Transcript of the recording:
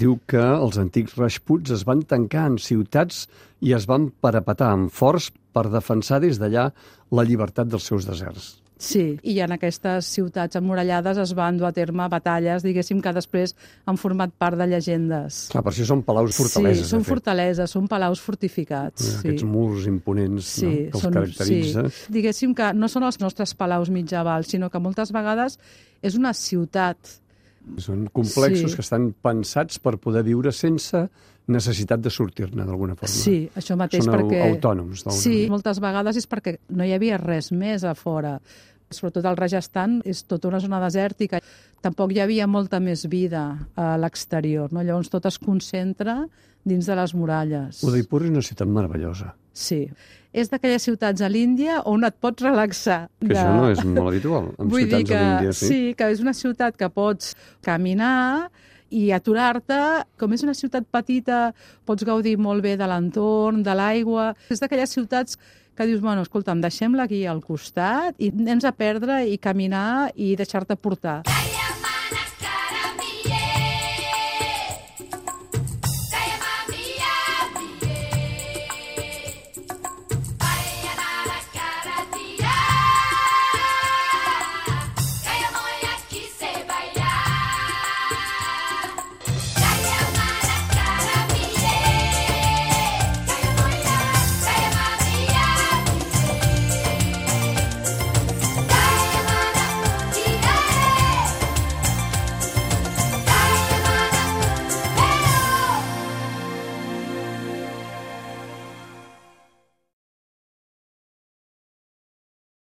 diu que els antics rajputs es van tancar en ciutats i es van parapetar amb forts per defensar des d'allà la llibertat dels seus deserts. Sí, i en aquestes ciutats emmurallades es van dur a terme batalles, diguéssim, que després han format part de llegendes. Clar, per això són palaus fortaleses. Sí, són fortaleses, són palaus fortificats. Sí. Aquests murs imponents sí, no? que els són, caracteritza. Sí. Diguéssim que no són els nostres palaus mitjavals, sinó que moltes vegades és una ciutat són complexos Sí. que estan pensats per poder viure sense necessitat de sortir-ne d'alguna forma. Sí, això mateix Són perquè... autònoms. Sí, manera. moltes vegades és perquè no hi havia res més a fora. Sobretot el Rajasthan és tota una zona desèrtica. Tampoc hi havia molta més vida a l'exterior, no? Llavors tot es concentra dins de les muralles. Udaipur és una ciutat meravellosa, Sí. És d'aquelles ciutats a l'Índia on et pots relaxar. que de- això no és molt habitual en Vull ciutats que, de l'Índia. Sí? sí, que és una ciutat que pots caminar i aturar-te. Com és una ciutat petita, pots gaudir molt bé de l'entorn, de l'aigua. És d'aquelles ciutats que dius, bueno, escolta'm, deixem-la aquí al costat i anem a perdre i caminar i deixar-te portar. Calla,